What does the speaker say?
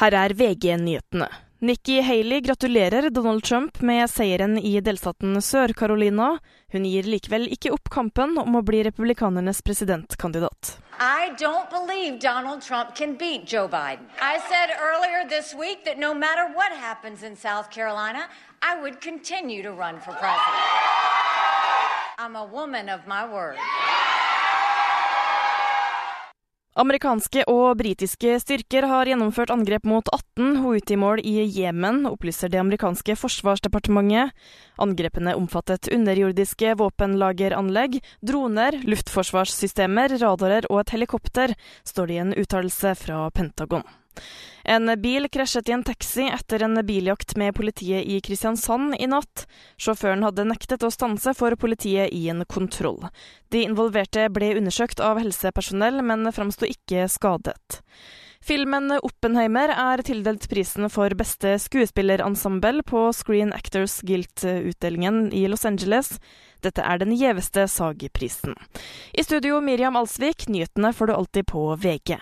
Her er VG-nyhetene. Nikki Haley gratulerer Donald Trump med seieren i delstaten Sør-Carolina. Hun gir likevel ikke opp kampen om å bli republikanernes presidentkandidat. I don't believe Donald Trump can beat Joe Biden. I said earlier this week that no matter what happens in South Carolina, I would continue to run for president. I'm a woman of my word. Amerikanske og britiske styrker har gjennomført angrep mot 18 Houthi-mål i Jemen, opplyser det amerikanske forsvarsdepartementet. Angrepene omfattet underjordiske våpenlageranlegg, droner, luftforsvarssystemer, radarer og et helikopter, står det i en uttalelse fra Pentagon. En bil krasjet i en taxi etter en biljakt med politiet i Kristiansand i natt. Sjåføren hadde nektet å stanse for politiet i en kontroll. De involverte ble undersøkt av helsepersonell, men framsto ikke skadet. Filmen 'Oppenheimer' er tildelt prisen for beste skuespillerensemble på Screen Actors Guilt-utdelingen i Los Angeles. Dette er den gjeveste SAG-prisen. I studio Miriam Alsvik, nyhetene får du alltid på VG.